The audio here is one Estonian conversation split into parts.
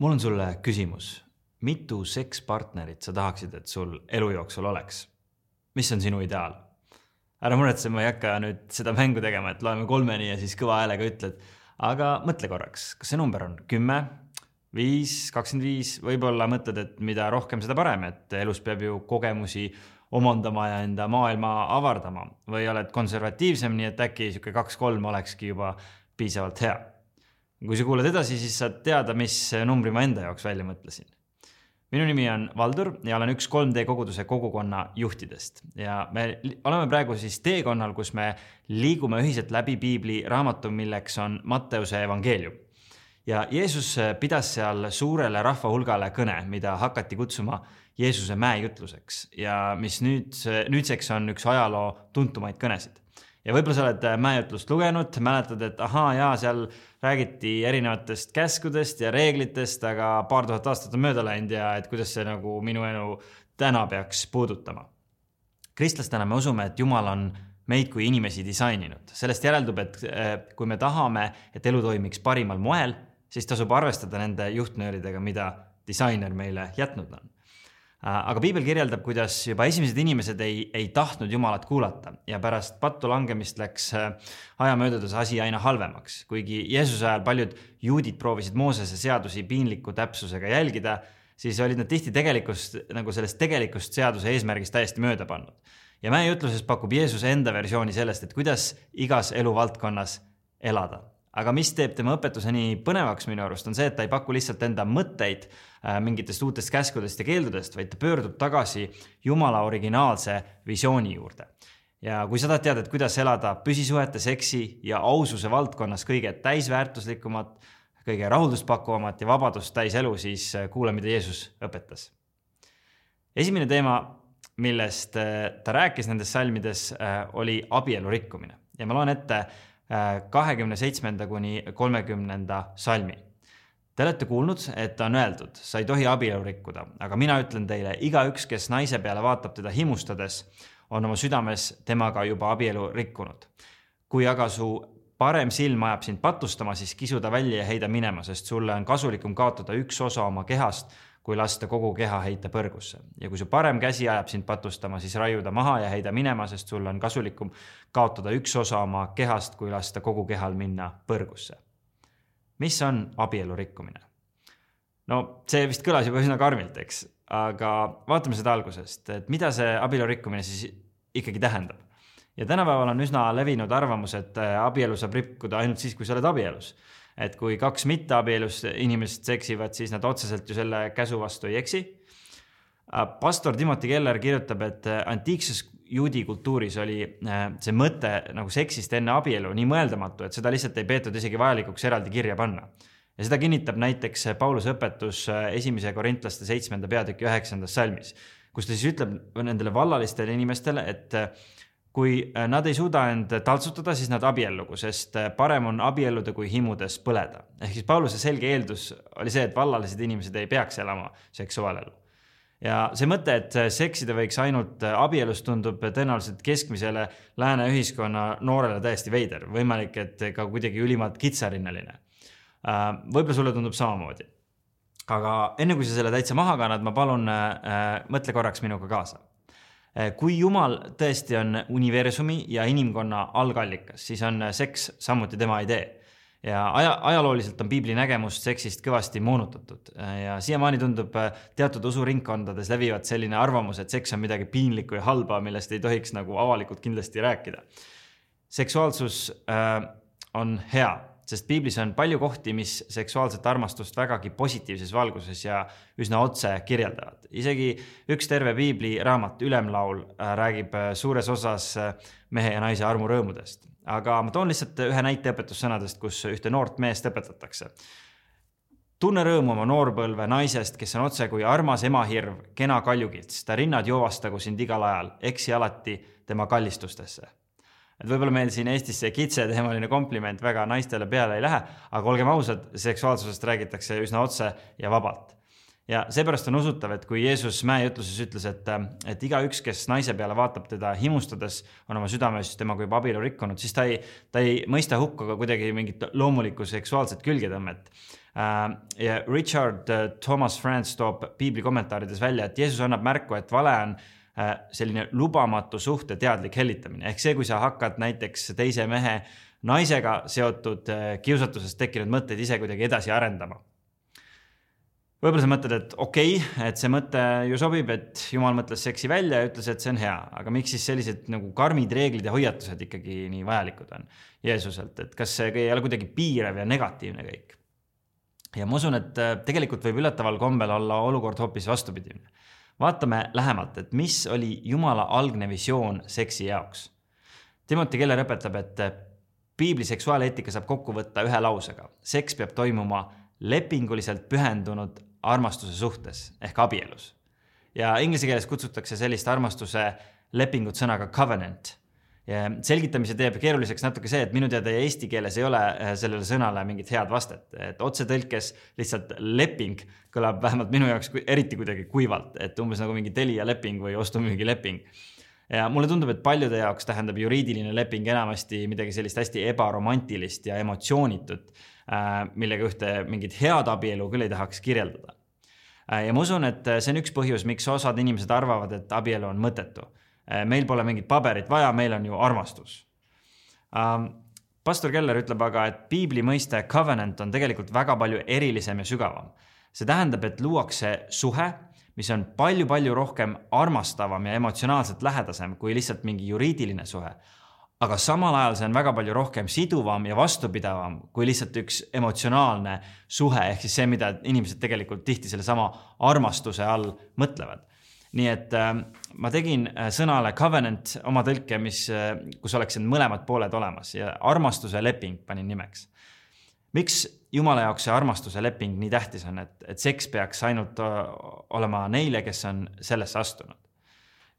mul on sulle küsimus, mitu sekspartnerit sa tahaksid, et sul elu jooksul oleks? mis on sinu ideaal? ära muretse, ma ei hakka nüüd seda mängu tegema, et loeme kolmeni ja siis kõva häälega ütled. aga mõtle korraks, kas see number on kümme, viis, kakskümmend viis, võib-olla mõtled, et mida rohkem, seda parem, et elus peab ju kogemusi omandama ja enda maailma avardama või oled konservatiivsem, nii et äkki sihuke kaks-kolm olekski juba piisavalt hea. Kui sa kuulad edasi, siis saad teada, mis numbri ma enda jaoks välja mõtlesin. minu nimi on Valdur ja olen üks 3D koguduse kogukonna juhtidest. Ja me oleme praegu siis teekonnal, kus me liigume ühiselt läbi piibli raamatu, milleks on Matteuse evangeelium. Ja Jeesus pidas seal suurele rahvahulgale kõne, mida hakati kutsuma Jeesuse mäejutluseks. Ja mis nüüd, nüüdseks on üks ajaloo tuntumaid kõnesid ja võib-olla sa oled äh, mäejutlust lugenud, mäletad, et ahaa, jaa, seal räägiti erinevatest käskudest ja reeglitest, aga paar tuhat aastat on mööda läinud ja et kuidas see nagu minu elu täna peaks puudutama. kristlastena me usume, et Jumal on meid kui inimesi disaininud, sellest järeldub, et äh, kui me tahame, et elu toimiks parimal moel, siis tasub arvestada nende juhtnööridega, mida disainer meile jätnud on aga piibel kirjeldab, kuidas juba esimesed inimesed ei, ei tahtnud Jumalat kuulata ja pärast pattu langemist läks äh, aja möödudes asi aina halvemaks. kuigi Jeesuse ajal paljud juudid proovisid Moosese seadusi piinliku täpsusega jälgida, siis olid nad tihti tegelikust, nagu sellest tegelikust seaduse eesmärgist täiesti mööda pannud. ja mäejutluses pakub Jeesus enda versiooni sellest, et kuidas igas eluvaldkonnas elada aga mis teeb tema õpetuse nii põnevaks minu arust, on see, et ta ei paku lihtsalt enda mõtteid äh, mingitest uutest käskudest ja keeldudest, vaid ta pöördub tagasi Jumala originaalse visiooni juurde. ja kui sa tahad teada, et kuidas elada püsisuhete, seksi ja aususe valdkonnas kõige täisväärtuslikumat, kõige rahuldust pakkuvamat ja vabadust täis elu, siis äh, kuula, mida Jeesus õpetas. esimene teema, millest äh, ta rääkis nendes salmides, oli abielu rikkumine ja ma loen ette kahekümne seitsmenda kuni kolmekümnenda salmi. Te olete kuulnud, et on öeldud, sa ei tohi abielu rikkuda, aga mina ütlen teile, igaüks, kes naise peale vaatab teda himustades, on oma südames temaga juba abielu rikkunud. kui aga su parem silm ajab sind patustama, siis kisu ta välja ja heida minema, sest sulle on kasulikum kaotada üks osa oma kehast kui lasta kogu keha heita põrgusse. ja kui su parem käsi ajab sind patustama, siis raiu ta maha ja heida minema, sest sul on kasulikum kaotada üks osa oma kehast, kui lasta kogu kehal minna põrgusse. mis on abielu rikkumine? no see vist kõlas juba üsna karmilt, eks, aga vaatame seda algusest, et mida see abielu rikkumine siis ikkagi tähendab. Ja tänapäeval on üsna levinud arvamus, et abielu saab rikkuda ainult siis, kui sa oled abielus et kui kaks mitteabielus inimest seksivad, siis nad otseselt ju selle käsu vastu ei eksi. Äh, pastor Timothy Keller kirjutab, et äh, antiikses juudi kultuuris oli äh, see mõte nagu seksist enne abielu nii mõeldamatu, et seda lihtsalt ei peetud isegi vajalikuks eraldi kirja panna. ja seda kinnitab näiteks Pauluse õpetus esimese korintlaste seitsmenda peatüki üheksandas salmis, kus ta siis ütleb nendele vallalistele inimestele, et kui äh, nad ei suuda end taltsutada, siis nad abiellugu, sest äh, parem on abielluda, kui himudes põleda. ehk siis Pauluse selge eeldus oli see, et vallalised inimesed ei peaks elama seksuaalelu. ja see mõte, et äh, seksida võiks ainult abielus, tundub tõenäoliselt keskmisele lääne ühiskonna noorele täiesti veider, võimalik, et ka kuidagi ülimalt kitsarinnaline. võib-olla sulle tundub samamoodi. aga enne kui sa selle täitsa maha kannad, ma palun mõtle korraks minuga kaasa kui Jumal tõesti on universumi ja inimkonna algallikas, siis on eh, seks samuti tema idee. ja aja, ajalooliselt on piibli nägemust seksist kõvasti moonutatud eh, ja siiamaani tundub teatud usuringkondades levivat selline arvamus, et seks on midagi piinlikku ja halba, millest ei tohiks nagu avalikult kindlasti rääkida. seksuaalsus äh, on hea sest piiblis on palju kohti, mis seksuaalset armastust vägagi positiivses valguses ja üsna otse kirjeldavad. isegi üks terve piibli raamat, Ülemlaul, äh, räägib äh, suures osas äh, mehe ja naise armurõõmudest. aga ma toon lihtsalt ühe näite õpetussõnadest, kus ühte noort meest õpetatakse. tunne rõõmu oma noorpõlve naisest, kes on otse kui armas emahirv, kena kaljukits, ta rinnad joovastagu sind igal ajal, eksi alati tema kallistustesse et võib-olla meil siin Eestis see kitseteemaline kompliment väga naistele peale ei lähe, aga olgem ausad, seksuaalsusest räägitakse üsna otse ja vabalt. ja seepärast on usutav, et kui Jeesus mäejutuses ütles, et, et igaüks, kes naise peale vaatab teda himustades, on oma südames temaga juba abielu rikkunud, siis ta ei, ta ei mõista hukka ka kuidagi mingit loomulikku seksuaalset külgetõmmet. ja Richard Thomas France toob piibli kommentaarides välja, et Jeesus annab märku, et vale on selline lubamatu suhte teadlik hellitamine ehk see, kui sa hakkad näiteks teise mehe naisega seotud kiusatusest tekkinud mõtteid ise kuidagi edasi arendama võib-olla sa mõtled, et okei okay,, et see mõte ju sobib, et jumal mõtles seksi välja ja ütles, et see on hea, aga miks siis sellised nagu karmid reeglid ja hoiatused ikkagi nii vajalikud on Jeesuselt, et kas see ei ole kuidagi piirav ja negatiivne kõik? ja ma usun, et äh, tegelikult võib üllataval kombel olla olukord hoopis vastupidine. Vaatame lähemalt, et mis oli Jumala algne visioon seksi jaoks. Timothy Keller õpetab, et äh, piibli seksuaaleetika saab kokku võtta ühe lausega. seks peab toimuma lepinguliselt pühendunud armastuse suhtes ehk abielus. ja inglise keeles kutsutakse sellist armastuse lepingut sõnaga covenant. Selgitamise teeb keeruliseks natuke see, et minu teada eesti keeles ei ole äh, sellele sõnale mingit head vastet, et otsetõlkes lihtsalt leping kõlab vähemalt minu jaoks eriti kuidagi kuivalt, et umbes nagu mingi Telia leping või ostu-müügileping ja mulle tundub, et paljude jaoks tähendab juriidiline leping enamasti midagi sellist hästi ebaromantilist ja emotsioonitut Äh, millega ühte mingit head abielu küll ei tahaks kirjeldada. Äh, ja ma usun, et see on üks põhjus, miks osad inimesed arvavad, et abielu on mõttetu. Äh, meil pole mingit paberit vaja, meil on ju armastus. Ähm, pastor Keller ütleb aga, et piibli mõiste covenant on tegelikult väga palju erilisem ja sügavam. see tähendab, et luuakse suhe, mis on palju-palju rohkem armastavam ja emotsionaalselt lähedasem kui lihtsalt mingi juriidiline suhe aga samal ajal see on väga palju rohkem siduvam ja vastupidavam kui lihtsalt üks emotsionaalne suhe, ehk siis see, mida inimesed tegelikult tihti sellesama armastuse all mõtlevad. Nii et äh, ma tegin äh, sõnale covenant oma tõlke, mis äh,, kus oleksid mõlemad pooled olemas ja armastuse leping panin nimeks. miks Jumala jaoks see armastuse leping nii tähtis on, et, et seks peaks ainult äh, olema neile, kes on sellesse astunud?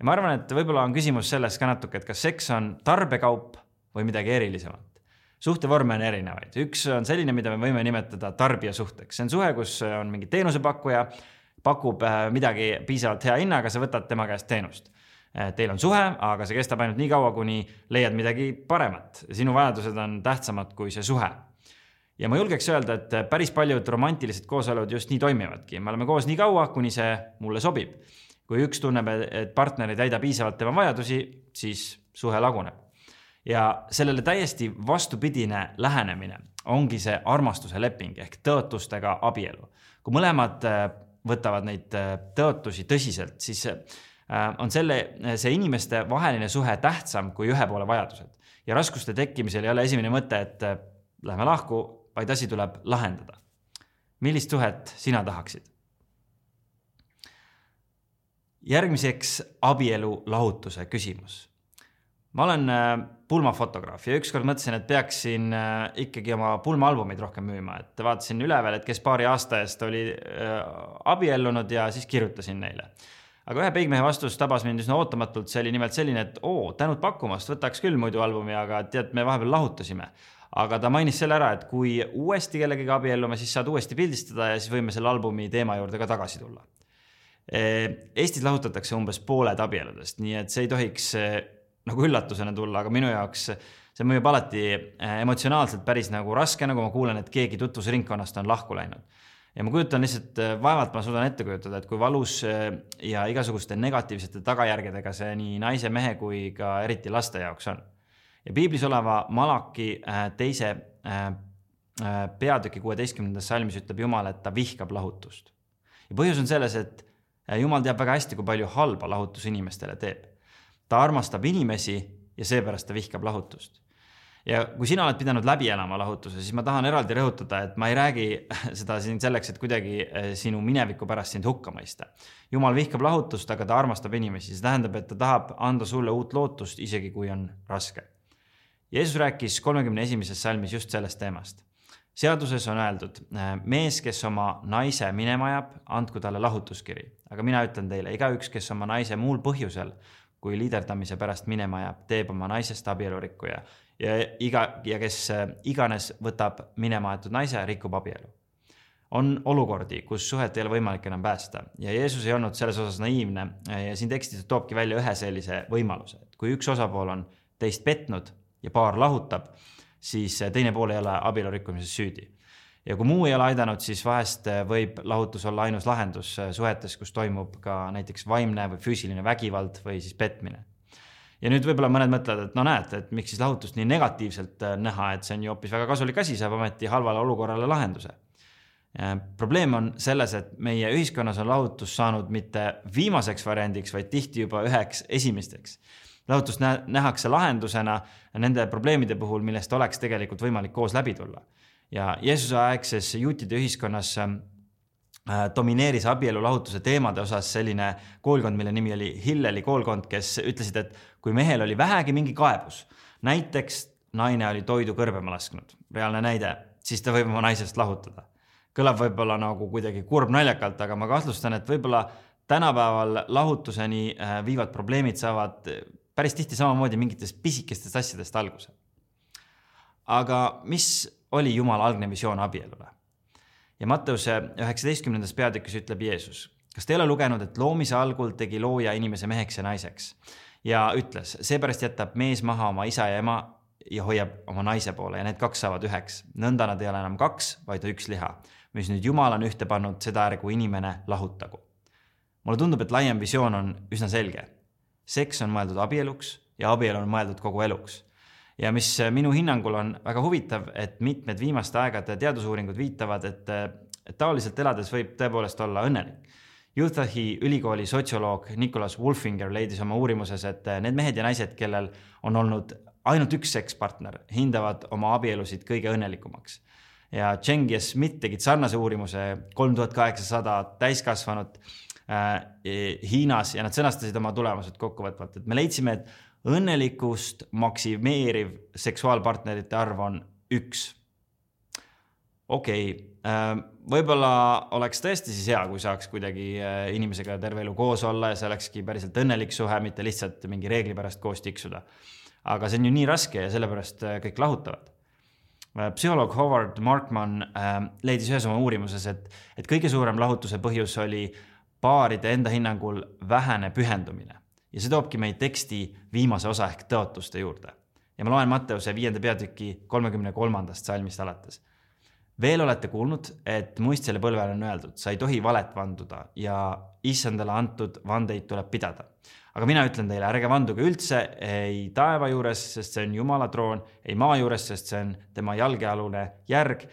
ja ma arvan, et võib-olla on küsimus selles ka natuke, et kas seks on tarbekaup või midagi erilisemat. suhtevorme on erinevaid, üks on selline, mida me võime nimetada tarbijasuhteks, see on suhe, kus on mingi teenusepakkuja, pakub äh, midagi piisavalt hea hinnaga, sa võtad tema käest teenust. Äh, teil on suhe, aga see kestab ainult nii kaua, kuni leiad midagi paremat. sinu vajadused on tähtsamad kui see suhe ja ma julgeks öelda, et päris paljud romantilised kooselud just nii toimivadki, me oleme koos nii kaua, kuni see mulle sobib kui üks tunneb, et partner ei täida piisavalt tema vajadusi, siis suhe laguneb. ja sellele täiesti vastupidine lähenemine ongi see armastuse leping ehk tõotustega abielu. kui mõlemad äh, võtavad neid äh, tõotusi tõsiselt, siis äh, on selle, see inimeste vaheline suhe tähtsam kui ühe poole vajadused. ja raskuste tekkimisel ei ole esimene mõte, et lähme lahku, vaid asi tuleb lahendada. millist suhet sina tahaksid? järgmiseks abielu lahutuse küsimus. Ma olen äh, pulmafotograaf ja ükskord mõtlesin, et peaksin äh, ikkagi oma pulmaalbumeid rohkem müüma, et vaatasin üleval, et kes paari aasta eest oli äh, abiellunud ja siis kirjutasin neile. Aga ühe peigmehe vastus tabas mind üsna ootamatult, see oli nimelt selline, et oo, tänud pakkumast, võtaks küll muidu albumi, aga tead, me vahepeal lahutasime. aga ta mainis selle ära, et kui uuesti kellegagi abiellume, siis saad uuesti pildistada ja siis võime selle albumi teema juurde ka tagasi tulla. Eestis lahutatakse umbes pooled abieludest, nii et see ei tohiks nagu üllatusena tulla, aga minu jaoks see mõjub alati äh, emotsionaalselt päris nagu raskena, kui ma kuulen, et keegi tutvusringkonnast on lahku läinud. ja ma kujutan lihtsalt, äh, vaevalt ma suudan ette kujutada, et kui valus äh, ja igasuguste negatiivsete tagajärgedega see nii naise, mehe kui ka eriti laste jaoks on. ja piiblis oleva Malaki teise peatüki kuueteistkümnendas salmis ütleb Jumal, et ta vihkab lahutust. ja põhjus on selles, et jumal teab väga hästi, kui palju halba lahutus inimestele teeb. Ta armastab inimesi ja seepärast ta vihkab lahutust. ja kui sina oled pidanud läbi elama lahutuse, siis ma tahan eraldi rõhutada, et ma ei räägi seda siin selleks, et kuidagi eh, sinu mineviku pärast sind hukka mõista. jumal vihkab lahutust, aga ta armastab inimesi, see tähendab, et ta tahab anda sulle uut lootust, isegi kui on raske. Jeesus rääkis kolmekümne esimeses salmis just sellest teemast seaduses on öeldud, mees, kes oma naise minema ajab, andku talle lahutuskiri, aga mina ütlen teile, igaüks, kes oma naise muul põhjusel kui liiderdamise pärast minema ajab, teeb oma naisest abielurikkuja ja iga ja kes äh, iganes võtab minema aetud naise, rikub abielu. on olukordi, kus suhet ei ole võimalik enam päästa ja Jeesus ei olnud selles osas naiivne ja siin tekstis toobki välja ühe sellise võimaluse, et kui üks osapool on teist petnud ja paar lahutab siis teine pool ei ole abielu rikkumises süüdi. Ja kui muu ei ole aidanud, siis vahest võib lahutus olla ainus lahendus suhetes, kus toimub ka näiteks vaimne või füüsiline vägivald või siis petmine ja nüüd võib-olla mõned mõtlevad, et no näed, et miks siis lahutust nii negatiivselt näha, et see on ju hoopis väga kasulik asi, saab ometi halvale olukorrale lahenduse probleem on selles, et meie ühiskonnas on lahutus saanud mitte viimaseks variandiks, vaid tihti juba üheks esimesteks. lahutust nähakse lahendusena nende probleemide puhul, millest oleks tegelikult võimalik koos läbi tulla. Ja Jeesuse aegses juutide ühiskonnas äh, domineeris abielu lahutuse teemade osas selline koolkond, mille nimi oli Hilleli koolkond, kes ütlesid, et kui mehel oli vähegi mingi kaebus, näiteks naine oli toidu kõrbema lasknud, reaalne näide, siis ta võib oma naisest lahutada kõlab võib-olla nagu kuidagi kurbnaljakalt, aga ma kahtlustan, et võib-olla tänapäeval lahutuseni äh, viivad probleemid saavad päris tihti samamoodi mingitest pisikestest asjadest alguse. aga mis oli Jumala algne visioon abielule? ja Matteuse üheksateistkümnendas peatükis ütleb Jeesus, kas te ei ole lugenud, et loomise algul tegi looja inimese meheks ja naiseks ja ütles, seepärast jätab mees maha oma isa ja ema ja hoiab oma naise poole ja need kaks saavad üheks. nõnda nad ei ole enam kaks, vaid üks liha mis nüüd Jumal on ühte pannud, seda ärgu inimene lahutagu. mulle tundub, et laiem visioon on üsna selge. seks on mõeldud abieluks ja abielu on mõeldud kogu eluks. Ja mis minu hinnangul on väga huvitav, et mitmed viimaste aegade teadusuuringud viitavad, et, et taoliselt elades võib tõepoolest olla õnnelik. Utahi ülikooli sotsioloog Nicholas Wolfinger leidis oma uurimuses, et need mehed ja naised, kellel on olnud ainult üks sekspartner, hindavad oma abielusid kõige õnnelikumaks ja Cheng ja Smith tegid sarnase uurimuse, kolm tuhat kaheksasada täiskasvanut äh, Hiinas ja nad sõnastasid oma tulemused kokkuvõtvalt, et me leidsime, et õnnelikkust maksimeeriv seksuaalpartnerite arv on üks. okei okay, äh,, võib-olla oleks tõesti siis hea, kui saaks kuidagi äh, inimesega terve elu koos olla ja see olekski päriselt õnnelik suhe, mitte lihtsalt mingi reegli pärast koos tiksuda. aga see on ju nii raske ja sellepärast äh, kõik lahutavad psühholoog Howard Markman leidis ühes oma uurimuses, et, et kõige suurem lahutuse põhjus oli paaride enda hinnangul vähene pühendumine ja see toobki meid teksti viimase osa ehk tõotuste juurde. ja ma loen Matteuse viienda peatüki kolmekümne kolmandast salmist alates. veel olete kuulnud, et muistsele põlvele on öeldud, sa ei tohi valet vanduda ja issandale antud vandeid tuleb pidada aga mina ütlen teile, ärge vanduge üldse ei taeva juures, sest see on Jumala troon, ei maa juures, sest see on tema jalgealune järg,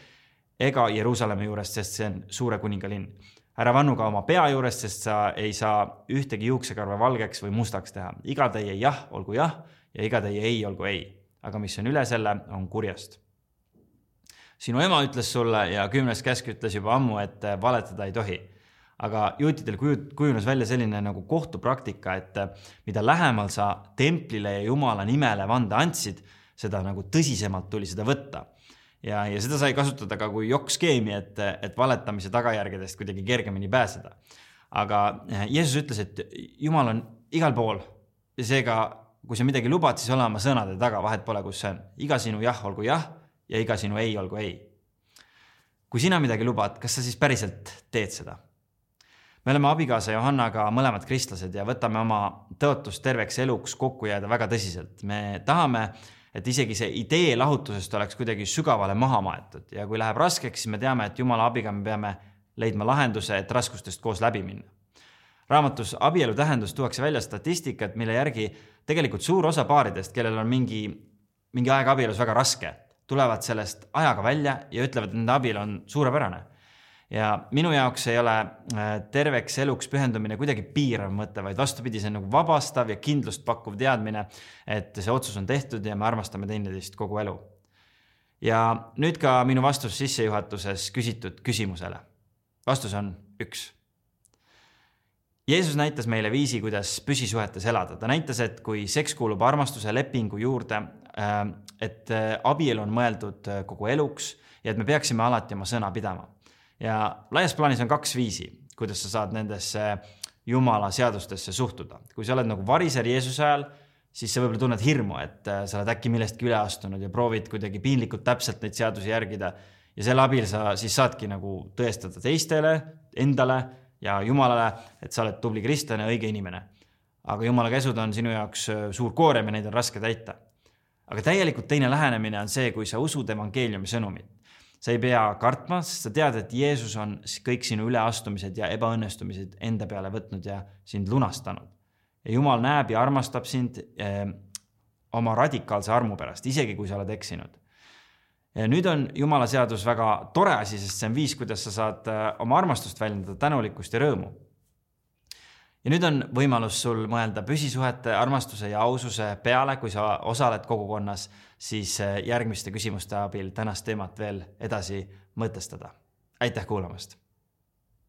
ega Jeruusalemma juures, sest see on suure kuninga linn. Ära vannu ka oma pea juures, sest sa ei saa ühtegi juuksekarva valgeks või mustaks teha. iga teie jah olgu jah ja iga teie ei olgu ei. aga mis on üle selle, on kurjast. sinu ema ütles sulle ja kümnes käsk ütles juba ammu, et valetada ei tohi aga juutidel kujunes välja selline nagu kohtupraktika, et äh, mida lähemal sa templile ja jumala nimele vande andsid, seda nagu tõsisemalt tuli seda võtta. Ja, ja seda sai kasutada ka kui jokk-skeemi, et, et valetamise tagajärgedest kuidagi kergemini pääseda. aga äh, Jeesus ütles, et jumal on igal pool ja seega, kui sa midagi lubad, siis ole oma sõnade taga, vahet pole, kus see on. iga sinu jah olgu jah ja iga sinu ei olgu ei. kui sina midagi lubad, kas sa siis päriselt teed seda? me oleme abikaasa Johannaga mõlemad kristlased ja võtame oma tõotust terveks eluks kokku jääda väga tõsiselt. me tahame, et isegi see idee lahutusest oleks kuidagi sügavale maha maetud ja kui läheb raskeks, siis me teame, et jumala abiga me peame leidma lahenduse, et raskustest koos läbi minna. raamatus Abielu tähendus tuuakse välja statistikat, mille järgi tegelikult suur osa paaridest, kellel on mingi, mingi aeg abielus väga raske, tulevad sellest ajaga välja ja ütlevad, et nende abielu on suurepärane ja minu jaoks ei ole äh, terveks eluks pühendumine kuidagi piirav mõte, vaid vastupidi, see on nagu vabastav ja kindlust pakkuv teadmine, et see otsus on tehtud ja me armastame teineteist kogu elu. ja nüüd ka minu vastus sissejuhatuses küsitud küsimusele. vastus on üks. Jeesus näitas meile viisi, kuidas püsisuhetes elada, ta näitas, et kui seks kuulub armastuse lepingu juurde, äh, et äh, abielu on mõeldud kogu eluks ja et me peaksime alati oma sõna pidama ja laias plaanis on kaks viisi, kuidas sa saad nendesse jumala seadustesse suhtuda. kui sa oled nagu variser Jeesuse ajal, siis sa võib-olla tunned hirmu, et äh, sa oled äkki millestki üle astunud ja proovid kuidagi piinlikult täpselt neid seadusi järgida. ja selle abil sa siis saadki nagu tõestada teistele, endale ja Jumalale, et sa oled tubli kristlane, õige inimene. aga Jumala käsud on sinu jaoks äh, suur koorem ja neid on raske täita. aga täielikult teine lähenemine on see, kui sa usud evangeeliumi sõnumit sa ei pea kartma, sest sa tead, et Jeesus on kõik sinu üleastumised ja ebaõnnestumised enda peale võtnud ja sind lunastanud. ja Jumal näeb ja armastab sind eh, oma radikaalse armu pärast, isegi kui sa oled eksinud. ja nüüd on Jumala seadus väga tore asi, sest see on viis, kuidas sa saad eh, oma armastust väljendada, tänulikkust ja rõõmu ja nüüd on võimalus sul mõelda püsisuhete, armastuse ja aususe peale, kui sa osaled kogukonnas, siis eh, järgmiste küsimuste abil tänast teemat veel edasi mõtestada. aitäh kuulamast